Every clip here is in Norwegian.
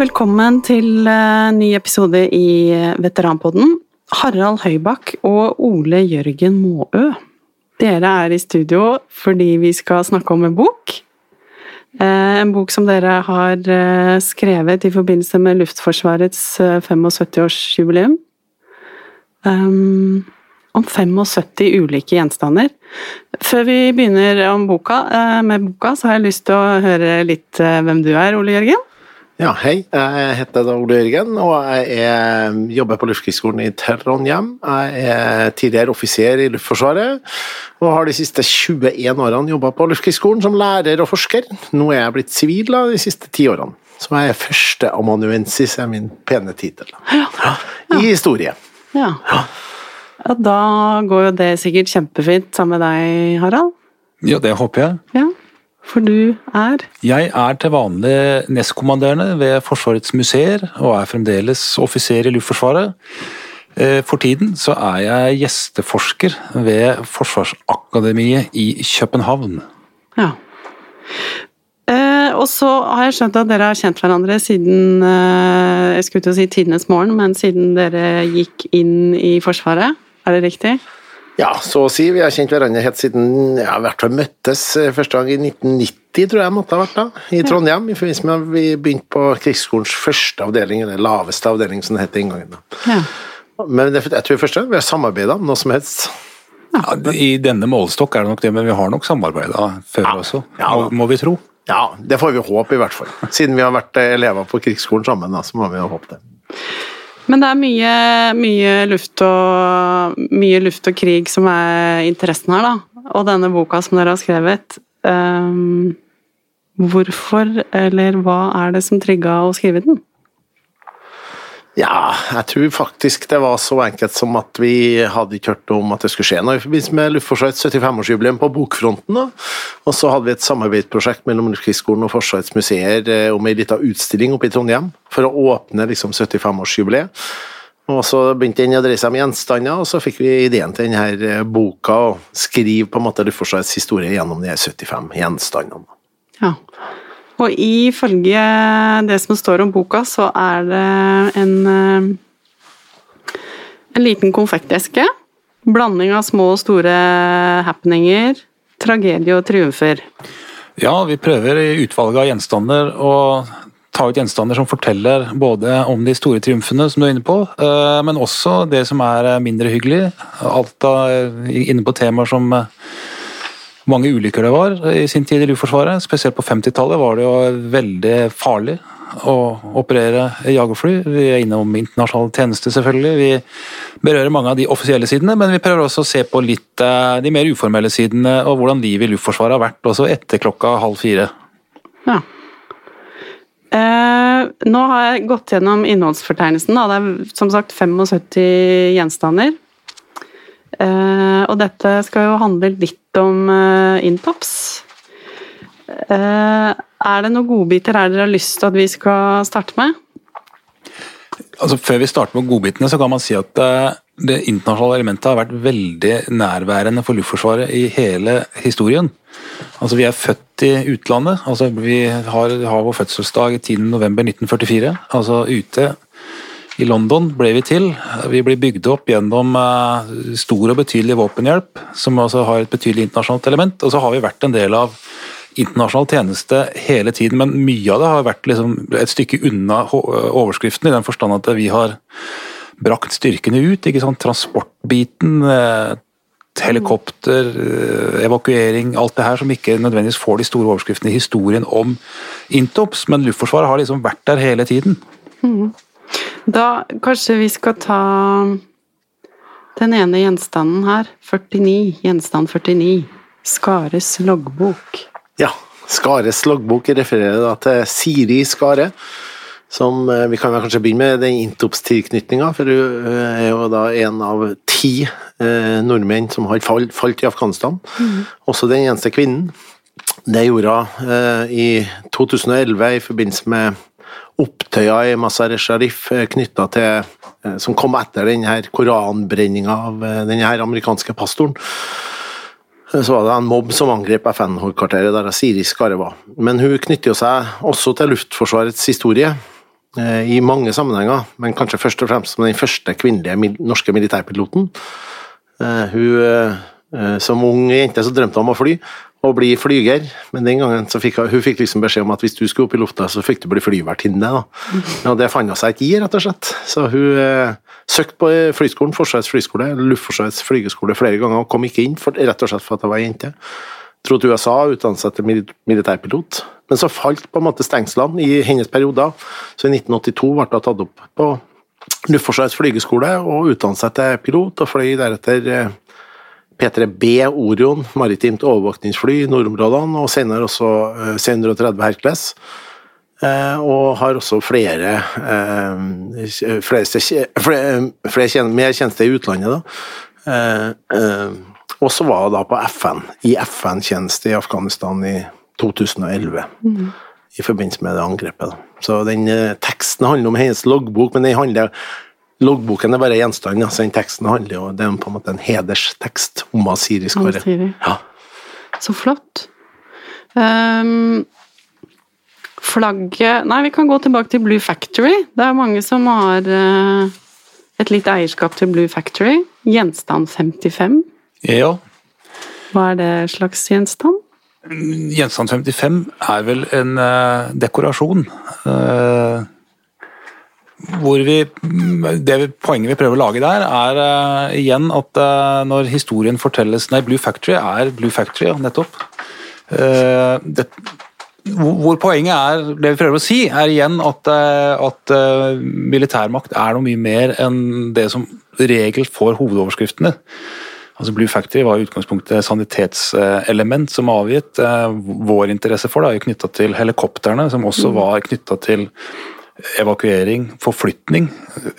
Eh, velkommen til eh, ny episode i Veteranpodden. Harald Høybakk og Ole Jørgen Måø. Dere er i studio fordi vi skal snakke om en bok. Eh, en bok som dere har skrevet i forbindelse med Luftforsvarets 75-årsjubileum. Um, om 75 ulike gjenstander. Før vi begynner boka, med boka, så har jeg lyst til å høre litt hvem du er, Ole Jørgen. Ja, hei. Jeg heter Ole Jørgen, og jeg er, jobber på Luftkrigsskolen i Trondheim. Jeg er tidligere offiser i Luftforsvaret, og har de siste 21 årene jobba på Luftkrigsskolen som lærer og forsker. Nå er jeg blitt sivil de siste ti årene. Så jeg er førsteamanuensis, er min pene tittel. Ja. Ja. I historie. Ja. ja. Da går jo det sikkert kjempefint sammen med deg, Harald? Ja, det håper jeg. Ja. For du er? Jeg er til vanlig nestkommanderende ved Forsvarets museer, og er fremdeles offiser i Luftforsvaret. Eh, for tiden så er jeg gjesteforsker ved Forsvarsakademiet i København. Ja. Eh, og så har jeg skjønt at dere har kjent hverandre siden eh, jeg skulle til å si tidenes morgen, men siden dere gikk inn i Forsvaret. Er det riktig? Ja, så å si. Vi har kjent hverandre helt siden ja, i hvert fall møttes eh, første gang i 1990, tror jeg måtte ha vært da, i Trondheim. I forbindelse med at vi begynte på krigsskolens første avdeling, eller laveste avdeling, som det het den gangen. da. Ja. Men det, jeg tror første, gang vi har samarbeida om noe som helst. Ja, I denne målestokk er det nok det, men vi har nok samarbeida før ja, også, må, må, vi tro. Ja, det får vi håpe, i hvert fall. Siden vi har vært elever på krigsskolen sammen, da, så må vi jo håpe det. Men det er mye, mye, luft og, mye luft og krig som er interessen her, da. Og denne boka som dere har skrevet. Um, hvorfor, eller hva er det som trigga å skrive den? Ja, jeg tror faktisk det var så enkelt som at vi hadde ikke hørt om at det skulle skje noe i forbindelse med Luftforsvarets 75-årsjubileum på bokfronten. Da. Og så hadde vi et samarbeidsprosjekt mellom Luftkrigsskolen og Forsvarets museer eh, om ei lita utstilling oppe i Trondheim for å åpne liksom 75-årsjubileet. Og så begynte den å dreie seg om gjenstander, og så fikk vi ideen til denne eh, boka og skrive på en måte Luftforsvarets historie gjennom de 75 gjenstandene. Ja. Og ifølge det som står om boka, så er det en, eh, en liten konfekteske. Blanding av små og store happeninger, tragedie og triumfer. Ja, vi prøver i utvalget av gjenstander å ta ut gjenstander som forteller både om de store triumfene, som du er inne på, eh, men også det som er mindre hyggelig. Alt av, inne på temaer som mange ulykker det var i sin tid i Luftforsvaret. Spesielt på 50-tallet var det jo veldig farlig å operere jagerfly. Vi er innom internasjonal tjeneste, selvfølgelig. Vi berører mange av de offisielle sidene, men vi prøver også å se på litt eh, de mer uformelle sidene, og hvordan livet i Luftforsvaret har vært også etter klokka halv fire. Ja. Eh, nå har jeg gått gjennom innholdsfortegnelsen. Da. Det er som sagt 75 gjenstander. Eh, og dette skal jo handle litt om eh, Intops. Eh, er det noen godbiter her dere har lyst til at vi skal starte med? Altså, før vi starter med godbitene, så kan man si at det internasjonale elementet har vært veldig nærværende for Luftforsvaret i hele historien. Altså, Vi er født i utlandet. altså Vi har, har vår fødselsdag 10.11.1944. Altså ute i London ble vi til. Vi ble bygd opp gjennom eh, stor og betydelig våpenhjelp, som altså har et betydelig internasjonalt element. Og så har vi vært en del av internasjonal tjeneste hele tiden, men mye av det har vært liksom et stykke unna overskriften, i den forstand at vi har brakt styrkene ut. ikke sant? Transportbiten, eh, helikopter, eh, evakuering, alt det her som ikke nødvendigvis får de store overskriftene i historien om Intops, men Luftforsvaret har liksom vært der hele tiden. Mm. Da kanskje vi skal ta den ene gjenstanden her. 49. Gjenstand 49. Skares loggbok. Ja. Skares loggbok refererer da til Siri Skare. Som eh, Vi kan kanskje begynne med den Intops-tilknytninga, for hun eh, er jo da en av ti eh, nordmenn som har falt, i Afghanistan. Mm. Også den eneste kvinnen. Det gjorde hun i 2011 i forbindelse med opptøyer i Mazar Sharif eh, knytta til eh, Som kom etter denne koranbrenninga av eh, denne amerikanske pastoren. Så var det en mobb som angrep FN-hovedkvarteret der Siri Skare var. Men hun knytter seg også til Luftforsvarets historie i mange sammenhenger, men kanskje først og fremst som den første kvinnelige norske militærpiloten. Hun, som ung jente så drømte om å fly, å bli flyger, men den gangen så fikk hun fikk liksom beskjed om at hvis du skulle opp i lufta, så fikk du bli flyvertinne. Og det fant hun seg ikke i, rett og slett. Så hun eh, søkte på flyskolen, Forsvarets flyskole, Luftforsvarets flygeskole flere ganger, og kom ikke inn, for, rett og slett for at hun var jente. Dro til USA og utdannet seg til militærpilot. Men så falt på en måte stengslene i hennes perioder, så i 1982 ble hun tatt opp på Luftforsvarets flygeskole og utdannet seg til pilot, og fløy deretter eh, P3B Orion, maritimt overvåkningsfly i nordområdene, og senere også eh, C-130 Hercules. Eh, og har også flere, eh, flere, mer tjenester i utlandet. da. Og så var hun da på FN, i FN-tjeneste i Afghanistan i 2011. Mm. I forbindelse med det angrepet. Da. Så den teksten handler om hennes loggbok, men den handler Loggboken er bare gjenstand, altså den teksten handler jo Det er på en måte en hederstekst om Asiri Skare. Ja. Så flott. Um, flagget Nei, vi kan gå tilbake til Blue Factory. Det er mange som har uh, et litt eierskap til Blue Factory. Gjenstand 55. Ja. Hva er det slags gjenstand? Gjenstand 55 er vel en uh, dekorasjon. Uh, vi, det Poenget vi prøver å lage der, er uh, igjen at uh, når historien fortelles Nei, Blue Factory er Blue Factory, ja, nettopp. Uh, det, hvor poenget er, det vi prøver å si, er igjen at, at militærmakt er noe mye mer enn det som regel får hovedoverskriftene. Altså Blue Factory var i utgangspunktet sanitetselement som avgitt. Vår interesse for det er jo knytta til helikoptrene, som også mm. var knytta til evakuering, forflytning.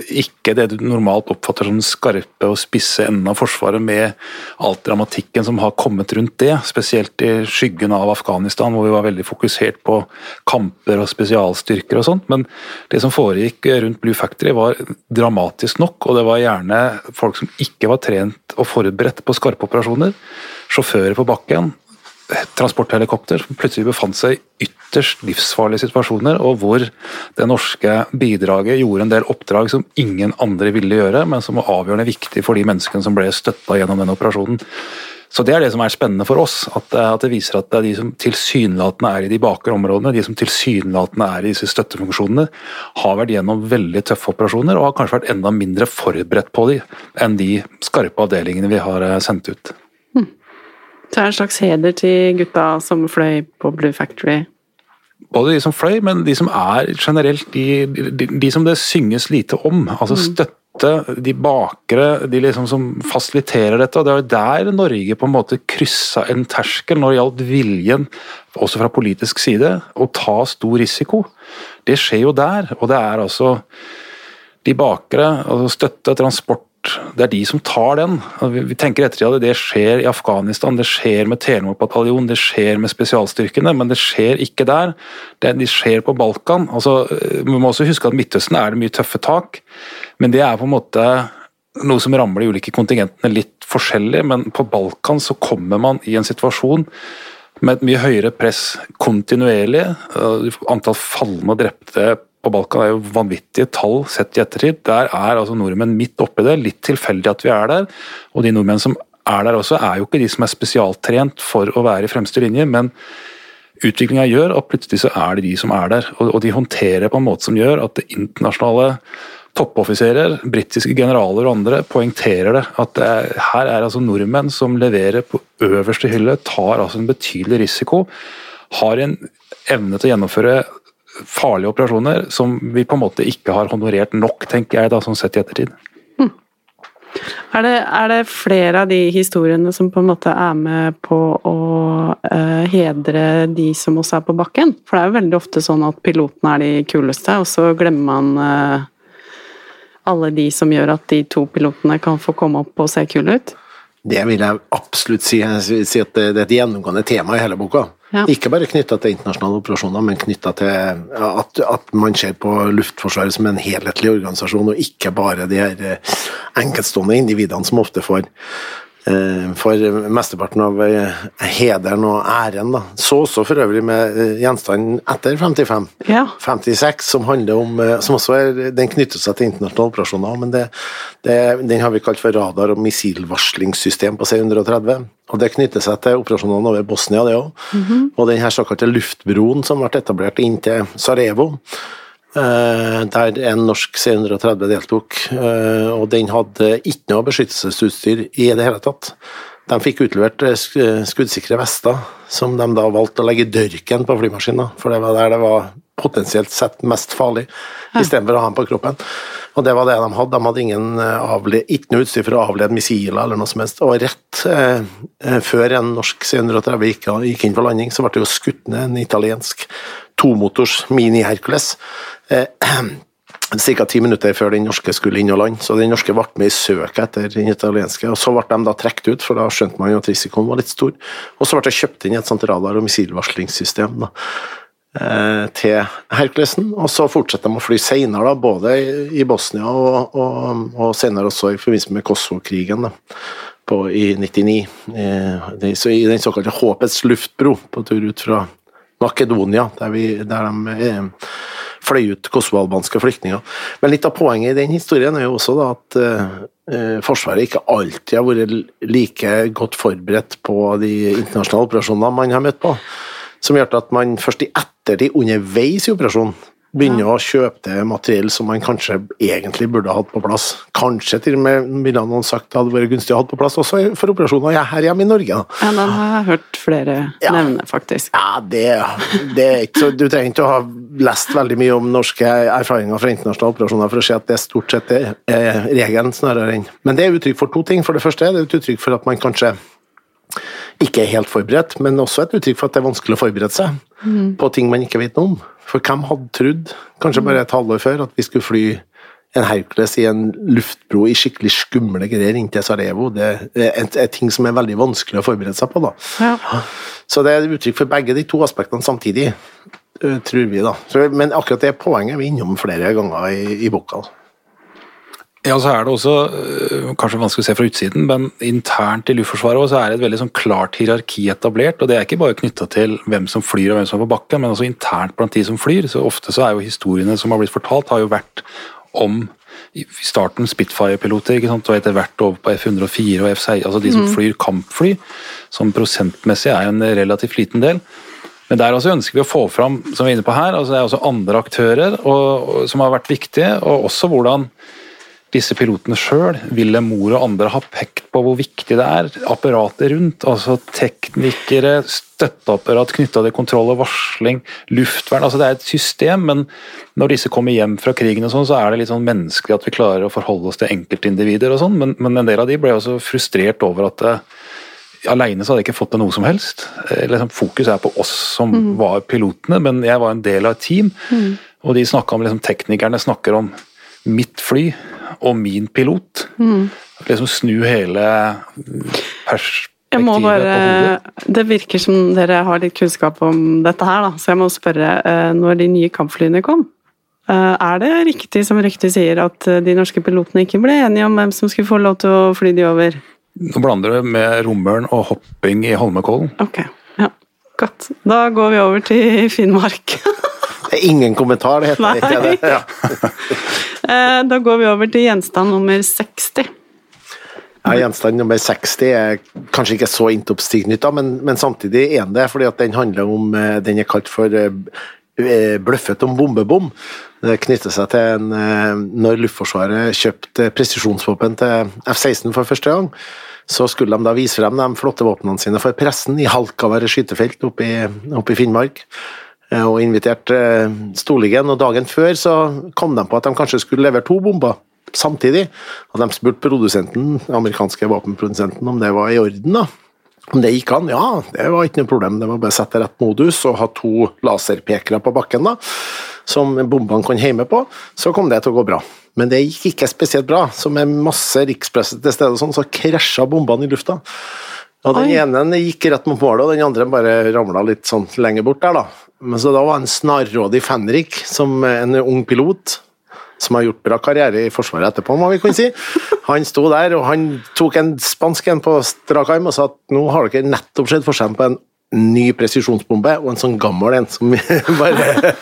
Ikke det du normalt oppfatter som den skarpe og spisse enden av Forsvaret, med alt dramatikken som har kommet rundt det. Spesielt i skyggen av Afghanistan, hvor vi var veldig fokusert på kamper og spesialstyrker og sånt. Men det som foregikk rundt Blue Factory var dramatisk nok, og det var gjerne folk som ikke var trent og forberedt på skarpe operasjoner. Sjåfører på bakken transporthelikopter som plutselig befant seg i ytterst livsfarlige situasjoner, og hvor det norske bidraget gjorde en del oppdrag som ingen andre ville gjøre, men som var avgjørende viktig for de menneskene som ble støtta gjennom den operasjonen. Så Det er det som er spennende for oss, at, at det viser at det er de som tilsynelatende er i de bakre områdene, de som tilsynelatende er i disse støttefunksjonene, har vært gjennom veldig tøffe operasjoner og har kanskje vært enda mindre forberedt på de enn de skarpe avdelingene vi har eh, sendt ut. Så er det en slags heder til gutta som fløy på Blue Factory? Både de som fløy, men de som er generelt de, de, de som det synges lite om. Altså mm. støtte de bakere, de liksom som fasiliterer dette. og Det er jo der Norge på en måte kryssa en terskel når det gjaldt viljen, også fra politisk side, å ta stor risiko. Det skjer jo der, og det er altså de bakere, altså støtte, transport det er de som tar den. Vi tenker etter at det skjer i Afghanistan, det skjer med Telemark bataljon, det skjer med spesialstyrkene, men det skjer ikke der. Det skjer på Balkan. Altså, vi må også huske at Midtøsten er det mye tøffe tak, men det er på en måte noe som rammer de ulike kontingentene litt forskjellig, men på Balkan så kommer man i en situasjon med et mye høyere press kontinuerlig. Antall falne og drepte på Balkan er jo vanvittige tall sett i ettertid. Der er altså nordmenn midt oppi det. Litt tilfeldig at vi er der. Og de nordmenn som er der også, er jo ikke de som er spesialtrent for å være i fremste linje, men utviklinga gjør at plutselig så er det de som er der. Og, de håndterer på en måte som gjør at det internasjonale toppoffiserer, britiske generaler og andre poengterer det. At det er, her er altså nordmenn som leverer på øverste hylle, tar altså en betydelig risiko. Har en evne til å gjennomføre farlige operasjoner som vi på en måte ikke har honorert nok, tenker jeg da, sånn sett i ettertid. Hm. Er, det, er, det, flere av de historiene som på en måte er med på å uh, hedre de som også er på bakken? For det er jo veldig ofte sånn at pilotene er de kuleste, og så glemmer man uh, alle de som gjør at de to pilotene kan få komme opp og se kule ut? Det vil jeg absolutt si. Si at det er et gjennomgående tema i hele boka. Ja. Ikke bare knytta til internasjonale operasjoner, men knytta til at, at, man ser på Luftforsvaret som en helhetlig organisasjon, og ikke bare de her eh, enkeltstående individene som ofte får for mesteparten av eh, hederen og æren. Da. Så også for øvrig med eh, gjenstanden etter 55. Ja. 56, som handler om som også er, Den knytter seg til internasjonale operasjoner, men det, det, den har vi kalt for radar- og missilvarslingssystem på C-130. og Det knytter seg til operasjonene over Bosnia, det òg. Mm -hmm. Og den her såkalte luftbroen som ble etablert inn til Sarajevo. Eh, der en norsk C-130 deltok. Eh, og den hadde ikke noe beskyttelsesutstyr i det hele tatt. De fikk utlevert eh, skuddsikre vester, som de da valgte å legge i dørken på flymaskinen, for det var der det var potensielt sett mest farlig, ja. istedenfor å ha den på kroppen. Og det var det de hadde. De hadde ingen avled, ikke noe utstyr for å avlede missiler eller noe som helst. Og rett eh, før en norsk C-130 gikk, gikk, inn for landing, så ble det jo skutt ned en italiensk tomotors Mini-Hercules Eh, Ca. ti minutter før den norske skulle inn og lande, så den norske ble med i søket etter den italienske. og Så ble de da trukket ut, for da skjønte man jo at risikoen var litt stor. Og så ble det kjøpt inn et sånt radar- og missilvarslingssystem da, eh, til Herculesen. Og så fortsetter de å fly senere, da, både i Bosnia og, og, og senere også i forbindelse med Kosovo-krigen i 99. I, så I den såkalte Håpets luftbro på tur ut fra Makedonia, der, vi, der de eh, fløy ut kosovo-albanske flyktninger. Men litt av poenget i den historien er jo også da at eh, Forsvaret ikke alltid har vært like godt forberedt på de internasjonale operasjonene man har møtt på. Som gjør at man først i ettertid, underveis i operasjonen, begynne å kjøpe det materiell som man kanskje egentlig burde hatt på plass. Kanskje til og med ville noen sagt det hadde vært gunstig å ha på plass også for operasjoner her hjemme i Norge. Ja, den har jeg hørt flere ja. nevne, faktisk. Ja, det, det er ikke så Du trenger ikke å ha lest veldig mye om norske erfaringer fra internasjonale operasjoner for å se at det stort sett er regelen snarere enn Men det er uttrykk for to ting. For det første er det et uttrykk for at man kanskje ikke er helt forberedt, men også et uttrykk for at det er vanskelig å forberede seg mm. på ting man ikke vet noe om. For hvem hadde trodd, kanskje bare et halvår før, at vi skulle fly en Hercules i en luftbro i skikkelig skumle greier inn til Sarajevo. Det er ting som er veldig vanskelig å forberede seg på. da. Ja. Så det er uttrykk for begge de to aspektene samtidig, eh, tror vi. da. Så, men akkurat det poenget er vi innom flere ganger i, i boka. Ja, så er det også øh, kanskje vanskelig å se fra utsiden, men internt i Luftforsvaret så er det et veldig sånn klart hierarki etablert. og Det er ikke bare knytta til hvem som flyr og hvem som er på bakken, men også internt blant de som flyr. så Ofte så er jo historiene som har blitt fortalt, har jo vært om i starten Spitfire-piloter, ikke sant, og etter hvert over på F-104 og F-16, altså de som mm. flyr kampfly, som prosentmessig er en relativt liten del. Men der også ønsker vi å få fram, som vi er inne på her, altså det er også andre aktører og, og, som har vært viktige, og også hvordan disse pilotene sjøl, Ville Mor og andre, har pekt på hvor viktig det er. Apparatet rundt, altså teknikere, støtteapparat knytta til kontroll og varsling, luftvern. altså Det er et system, men når disse kommer hjem fra krigen, og sånn, så er det litt sånn menneskelig at vi klarer å forholde oss til enkeltindivider og sånn, men, men, en del av de ble også frustrert over at det, eh, Alene så hadde jeg ikke fått til noe som helst. Liksom, fokus er på oss som mm. var pilotene, men jeg var en del av et team. Mm. Og de om liksom, Teknikerne snakker om mitt fly og min pilot. Mm. Liksom snu hele perspektivet jeg må bare, Det virker som dere har litt kunnskap om dette her, da. så jeg må spørre. Eh, når de nye kampflyene kom, eh, er det riktig som ryktet sier at eh, de norske pilotene ikke ble enige om hvem som skulle få lov til å fly de over? Nå blander du med romøren og hopping i Holmenkollen. Okay. ja, godt. Da går vi over til Finnmark. det er ingen kommentar, det heter Nei. ikke det. Ja. Eh, da går vi over til gjenstand nummer 60. Ja, Gjenstand nummer 60 er kanskje ikke så intoppstignytta, men, men samtidig er det, fordi den handler om eh, Den er kalt for eh, bløffet om bombebom. Det knytter seg til en, når Luftforsvaret kjøpte presisjonsvåpen til F-16 for første gang. Så skulle de da vise frem de flotte våpnene sine for pressen i Halkaværet skytefelt oppe i, oppe i Finnmark. Eh, og inviterte Stoligen, Og dagen før så kom de på at de kanskje skulle levere to bomber samtidig. Og de spurte produsenten, den amerikanske våpenprodusenten om det var i orden. da. Om det gikk an? Ja, det var ikke noe problem. Det var bare å sette rett modus og ha to laserpekere på bakken da, som bombene kunne heime på, så kom det til å gå bra. Men det gikk ikke spesielt bra. Så med masse rikspresse til stede, sånn, så krasja bombene i lufta. Og Den ene gikk rett mot målet, og den andre bare ramla litt sånn lenger bort der. da. Men så da var en snarrådig Fenrik, som en ung pilot, som har gjort bra karriere i Forsvaret etterpå, må vi kunne si. Han sto der, og han tok en spansk en på strak arm og sa at nå har dere nettopp sett forskjellen på en ny presisjonsbombe og en sånn gammel en som bare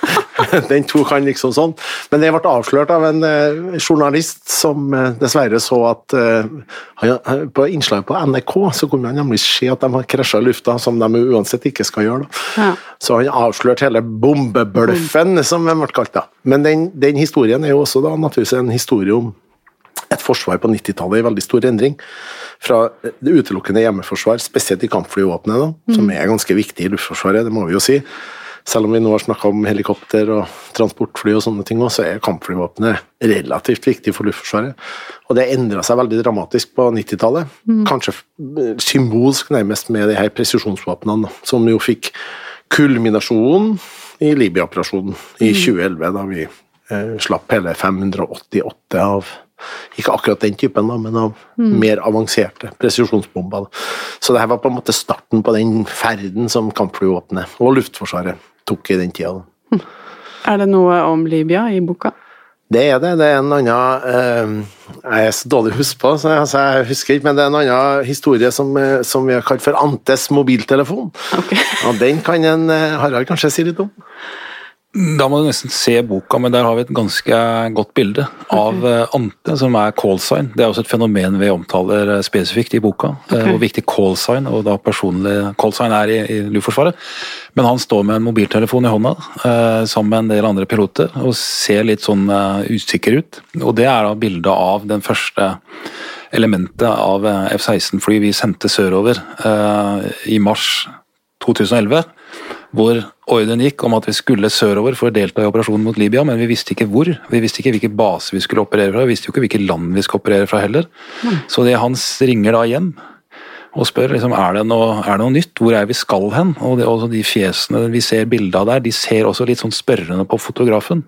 Den tok han liksom sånn. Men det ble avslørt av en uh, journalist som uh, dessverre så at uh, På innslaget på NRK så kunne han nemlig se at de har krasja i lufta, som de uansett ikke skal gjøre. Ja. Så han avslørte hele bombebløffen, som den ble kalt. da. Men den, den historien er jo også da naturligvis en historie om et forsvar på 90-tallet i veldig stor endring fra det utelukkende hjemmeforsvar, spesielt i kampflyvåpenet, mm. som er ganske viktig i Luftforsvaret, det må vi jo si. Selv om vi nå har snakka om helikopter og transportfly og sånne ting, så er kampflyvåpenet relativt viktig for Luftforsvaret. Og det endra seg veldig dramatisk på 90-tallet. Mm. Kanskje symbolsk nærmest med de her presisjonsvåpnene, som jo fikk kulminasjonen i Libya-operasjonen i 2011, mm. da vi eh, slapp hele 588 av ikke akkurat den typen, da, men av mm. mer avanserte presisjonsbomber. Så det her var på en måte starten på den ferden som kampflyvåpenet og Luftforsvaret tok i den tida. Mm. Er det noe om Libya i boka? Det er det. Det er en annen eh, Jeg er så dårlig husk på, så jeg, jeg, husker ikke, men det er en annen historie som, eh, som vi har kalt for Antes mobiltelefon. Okay. Og den kan en eh, Harald kanskje si litt om? Da må du nesten se boka, men der har vi et ganske godt bilde av. Eh, ante, som er callsign. Det er også et fenomen vi omtaler eh, spesifikt i boka. Eh, okay. Hvor viktig callsign og da personlig callsign er i, i Luftforsvaret. Men han står med en mobiltelefon i hånda sammen med en del andre piloter og ser litt sånn usikker ut. Og det er da bildet av den første elementet av F-16-fly vi sendte sørover i mars 2011 hvor ordren gikk om at vi skulle sørover for å delta i operasjonen mot Libya, men vi visste ikke hvor. Vi visste ikke hvilke baser vi skulle operere fra, vi visste jo ikke hvilke land vi skulle operere fra heller. Mm. Så det Hans ringer da hjem og spør liksom, er det noe, er det noe nytt, hvor er vi skal hen? Og det, også de fjesene vi ser bilde av der, de ser også litt sånn spørrende på fotografen.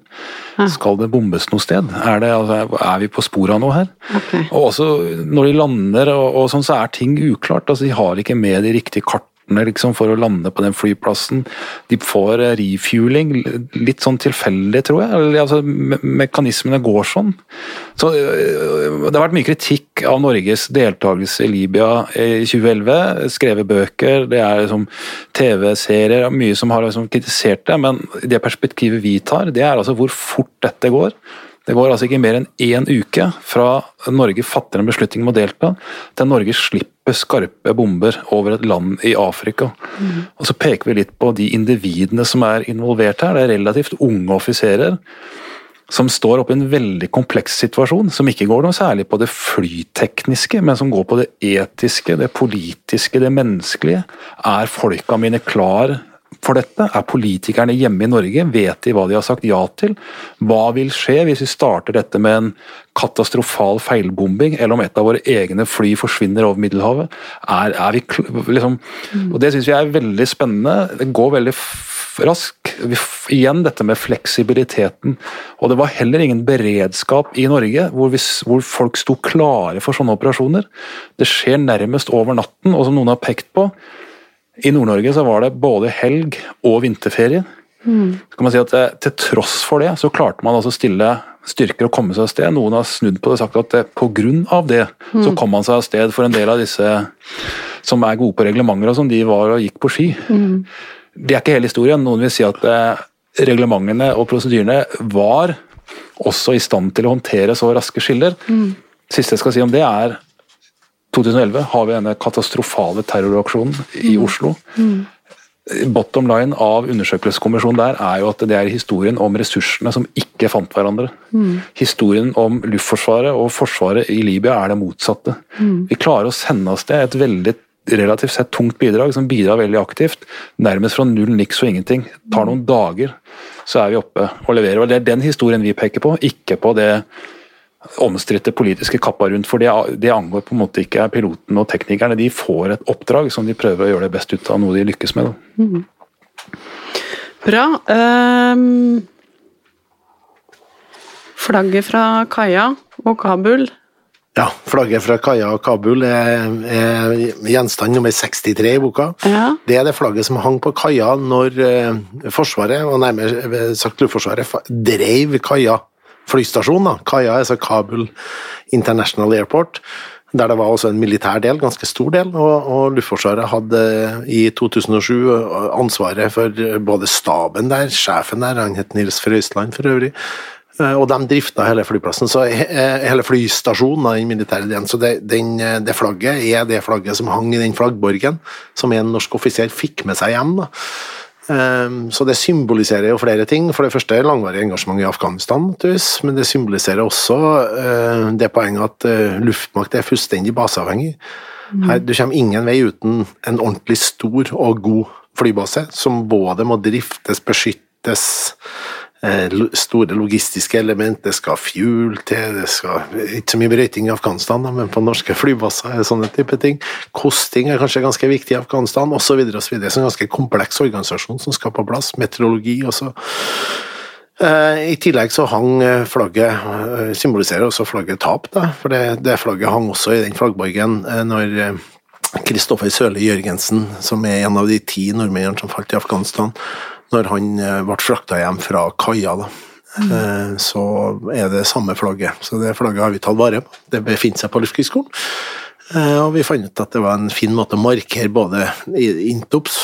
Ja. Skal det bombes noe sted? Er, det, altså, er vi på sporet av noe her? Okay. Og også når de lander og, og sånn, så er ting uklart. altså De har ikke med de riktige kart partner liksom, for å lande på den flyplassen. De får eh, refueling, litt sånn tilfeldig, tror jeg. Altså, me mekanismene går sånn. Så øh, Det har vært mye kritikk av Norges deltakelse i Libya i 2011. Skrevet bøker, det er liksom TV-serier, mye som har liksom kritisert det. Men det perspektivet vi tar, det er altså hvor fort dette går. Det går altså ikke mer enn én uke fra Norge fatter en beslutning om å delta, til Norge slipper skarpe bomber over et land i Afrika. Mm. Og Så peker vi litt på de individene som er involvert her. Det er relativt unge offiserer som står oppe i en veldig kompleks situasjon, som ikke går noe særlig på det flytekniske, men som går på det etiske, det politiske, det menneskelige. Er folka mine klar for dette? Er politikerne hjemme i Norge? Vet de hva de har sagt ja til? Hva vil skje hvis vi starter dette med en katastrofal feilbombing, eller om et av våre egne fly forsvinner over Middelhavet? Er, er vi liksom, og Det syns vi er veldig spennende. Det går veldig rask. Igjen dette med fleksibiliteten. Og det var heller ingen beredskap i Norge hvor, vi, hvor folk sto klare for sånne operasjoner. Det skjer nærmest over natten, og som noen har pekt på, i Nord-Norge så var det både helg og vinterferie. Mm. Så kan man si at Til tross for det så klarte man altså stille styrker å komme seg av sted. Noen har snudd på det og sagt at grunn av det mm. så kom man seg av sted for en del av disse som er gode på reglementer og som de var og gikk på ski. Mm. Det er ikke hele historien. Noen vil si at eh, reglementene og prosedyrene var også i stand til å håndtere så raske skiller. Mm. Siste jeg skal si om det, er 2011 har vi denne katastrofale terroraksjonen i mm. Oslo. Mm. Bottom line av undersøkelseskommisjonen der er jo at det er historien om ressursene som ikke fant hverandre. Mm. Historien om Luftforsvaret og Forsvaret i Libya er det motsatte. Mm. Vi klarer å sende oss sted et veldig relativt sett tungt bidrag, som bidrar veldig aktivt. Nærmest fra null niks og ingenting. Tar noen dager, så er vi oppe og leverer. Og Det er den historien vi peker på, ikke på det omstridte politiske kappa rundt, for det, det, angår på en måte ikke pilotene og teknikerne. De får et oppdrag som de prøver å gjøre det best ut av, noe de lykkes med. Mm. Bra. Um, flagget fra Kaia og Kabul. Ja, flagget fra Kaia og Kabul er, er gjenstand nummer 63 i boka. Ja. Det er det flagget som hang på kaia når uh, Forsvaret, og nærmere sagt Luftforsvaret, drev kaia flystasjon. da, Kaia, altså Kabul International Airport. Der det var også en militær del, ganske stor del, og, og Luftforsvaret hadde i 2007 ansvaret for både staben der, sjefen der, han het Nils Frøysland for øvrig, Eh, og de drifta hele flyplassen, så eh, hele flystasjonen den militære delen. Så det, den, eh, det, flagget er det flagget som hang i den flaggborgen, som en norsk offiser fikk med seg hjem. da. Så det symboliserer jo flere ting. For det første langvarig engasjement i Afghanistan, men det symboliserer også det poenget at luftmakt er fullstendig baseavhengig. Her, du kommer ingen vei uten en ordentlig stor og god flybase, som både må driftes, beskyttes, Eh, store logistiske element, det skal fuel til, det skal ikke så mye brøyting i Afghanistan, men på norske flybasser er sånne type ting. Kosting er kanskje ganske viktig i Afghanistan, osv. Det er en ganske kompleks organisasjon som skal på plass. Meteorologi også. Eh, I tillegg så hang eh, flagget Symboliserer også flagget tap, da. For det, det flagget hang også i den flaggborgen når Kristoffer Sørli Jørgensen, som er en av de ti nordmennene som falt i Afghanistan, når han eh, ble frakta hjem fra kaia. da. Mm. Så er det samme flagget. Så det flagget har vi tatt vare på. Det befinner seg på Luftkrigsskolen. Eh, og vi fant ut at det var en fin måte å markere både Intops,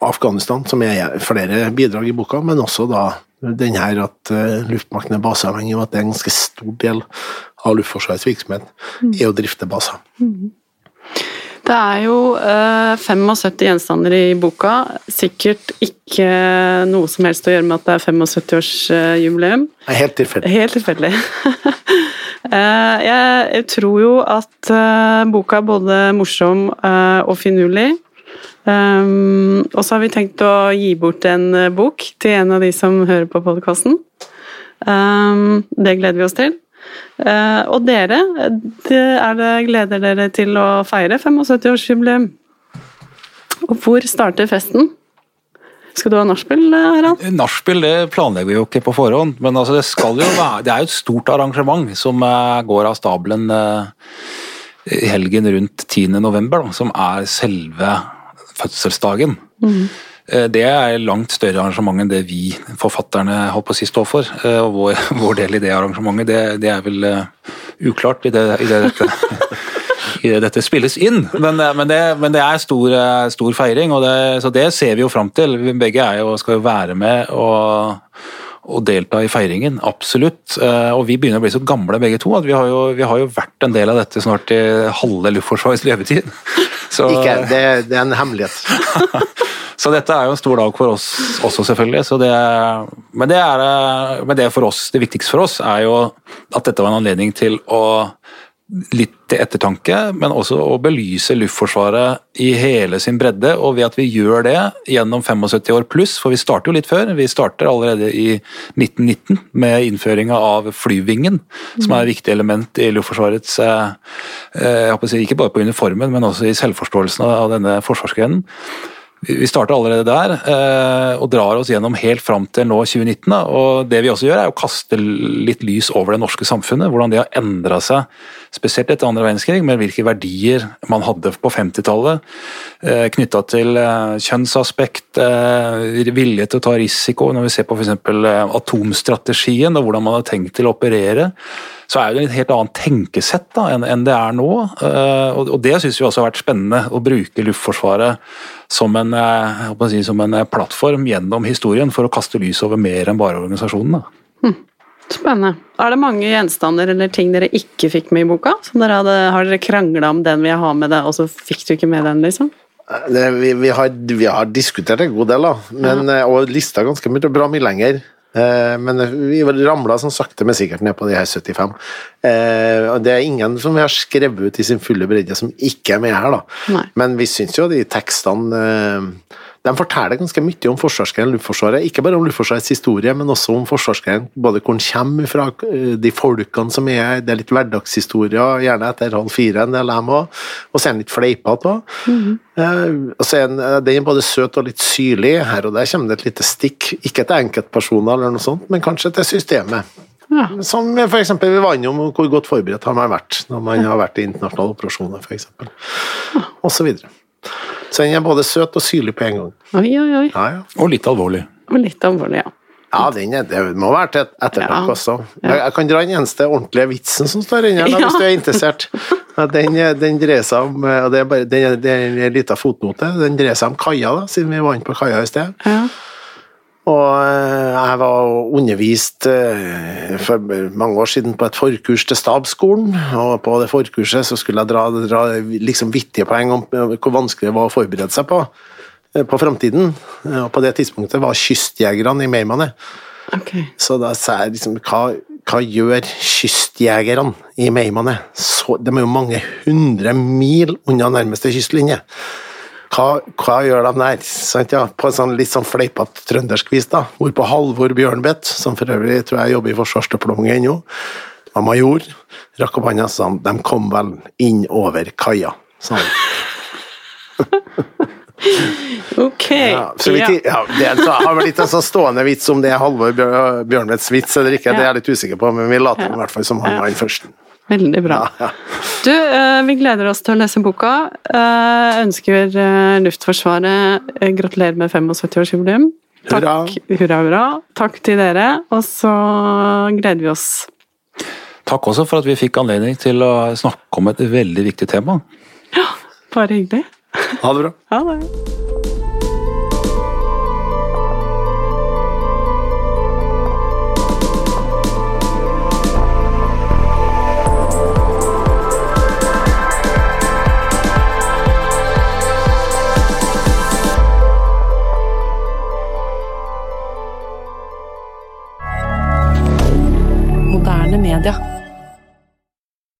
Afghanistan, som er flere bidrag i boka, men også da den her at luftmakten er baseavhengig, og at det er en ganske stor del av Luftforsvarets virksomhet mm. er å drifte baser. Mm. Det er jo eh, 75 gjenstander i boka. Sikkert ikke noe som helst å gjøre med at det er 75-årsjubileum. Helt tilfeldig. Helt tilfeldig. eh, jeg tror jo at eh, boka er både morsom eh, og finurlig. Um, og så har vi tenkt å gi bort en eh, bok til en av de som hører på podkasten. Um, det gleder vi oss til. Eh, og dere, det er det gleder dere til å feire 75-årsjubileum. Og hvor starter festen? Skal du ha nachspiel, Harald? Nachspiel det planlegger vi jo ikke på forhånd, men altså det, være, det er jo et stort arrangement som eh, går av stabelen eh, helgen rundt 10.11, som er selve fødselsdagen. Mm. Eh, det er langt større arrangement enn det vi forfatterne holdt på å si står for. Eh, og vår, vår del i det arrangementet, det, det er vel uh, uklart i det, i det dette, dette spilles inn. Men, men, det, men det, er stor, stor feiring, og så det ser vi jo fram til. Vi begge jo, skal jo være med og, og delta i feiringen, absolutt. Og vi begynner å bli så gamle begge to at vi har jo, vi har jo vært en del av dette snart i halve Luftforsvarets levetid. Så, Ikke, det, det er en hemmelighet. Så dette er jo en stor dag for oss også, selvfølgelig. Det, men, det er, men det for oss, det viktigste for oss er jo at dette var en anledning til å litt til ettertanke, men også å belyse Luftforsvaret i hele sin bredde. Og ved at vi gjør det gjennom 75 år pluss, for vi starter jo litt før. Vi starter allerede i 1919 med innføringa av flyvingen, som er et viktig element i Luftforsvarets eh, håper å si, Ikke bare på uniformen, men også i selvforståelsen av denne forsvarsgrenen. Vi starter allerede der eh, og drar oss gjennom helt fram til nå 2019. og Det vi også gjør, er å kaste litt lys over det norske samfunnet. Hvordan det har endra seg, spesielt etter andre verdenskrig, med hvilke verdier man hadde på 50-tallet. Eh, Knytta til eh, kjønnsaspekt, vilje til å ta risiko. Når vi ser på f.eks. atomstrategien og hvordan man har tenkt til å operere så er det et helt annet tenkesett da, enn, det er nå. og, Det syns vi også har vært spennende, å bruke Luftforsvaret som en, eh, si, som en, eh, plattform gjennom historien for å kaste lys over mer enn bare organisasjonen. Hm. Spennende. Er det mange gjenstander eller ting dere ikke fikk med i boka? Dere hadde, har dere krangla om den vil jeg ha med det, og så fikk du ikke med den, liksom? Det, vi, vi, har, vi, har, diskutert en god del, da. Men, ja. og lista ganske mye, bra mye lenger. Eh, men vi ramla sånn sakte, men sikkert ned på de her 75. Eh, og det er ingen som vi har skrevet ut i sin fulle bredde som ikke er med her, da. Nei. Men vi syns jo de tekstene eh, de forteller ganske mye om forsvarsgrenen Luftforsvaret. Ikke bare om Luftforsvarets historie, men også om forsvarsgrenen. Både hvor den kommer fra, de folkene som er her. Det er litt hverdagshistorier, gjerne etter halv fire en del av dem òg. Og så er den litt fleipete òg. Mm -hmm. og så er den, er både søt og litt syrlig. Her og der kommer det et lite stikk. Ikke til enkeltpersoner eller noe sånt, men kanskje til systemet. Ja. Som f.eks. vi var innom hvor godt forberedt har man vært når man har vært i internasjonale operasjoner, f.eks. Og så videre. Så den er både søt og syrlig på en gang. Oi, oi, oi. Ja, ja. Og litt alvorlig. Og litt alvorlig, ja. Ja, den er, det må være til ettertanke Ja. også. Jeg, jeg kan dra den eneste ordentlige vitsen som står inni her, Ja. hvis du er interessert. Den, den dreier seg om og Det er bare det er, det er en liten fotnote. Den dreier seg om kaia, da, siden vi var inne på kaia i sted. Ja. Og eh, jeg var undervist eh, for mange år siden på et forkurs til stabsskolen, og på det forkurset så skulle jeg dra, dra liksom vittige poeng om eh, hvor vanskelig det var å forberede seg på på framtiden. Og på det tidspunktet var kystjegerne i Meymaneh. Okay. Så da sa jeg liksom Hva, hva gjør kystjegerne i Meymaneh? De er jo mange hundre mil unna nærmeste kystlinje. Hva, hva gjør de der? Sant, ja? På en sånn litt sånn fleipete trøndersk vis, da. Hvorpå Halvor Bjørnbeth, som for øvrig tror jeg jobber i Forsvarsdepartementet ennå, var major, rakk opp hånda og sa de kom vel inn over kaia. sa han. Ok. Ja, så Ja. ja, det er, så har vel litt en sånn stående vits om det er Halvor Bjør- vits eller ikke, det er jeg litt usikker på, men vi later Ja. i hvert fall som han var den første. Veldig bra. Ja, ja. Du, eh, vi gleder oss til å lese boka. Eh, Ønsker eh, Luftforsvaret gratulerer med 75-årsjubileum. Hurra. Takk, hurra, hurra. Takk til dere, og så gleder vi oss. Takk også for at vi fikk anledning til å snakke om et veldig viktig tema. Ja, Bare hyggelig. Ha det bra. Ha det.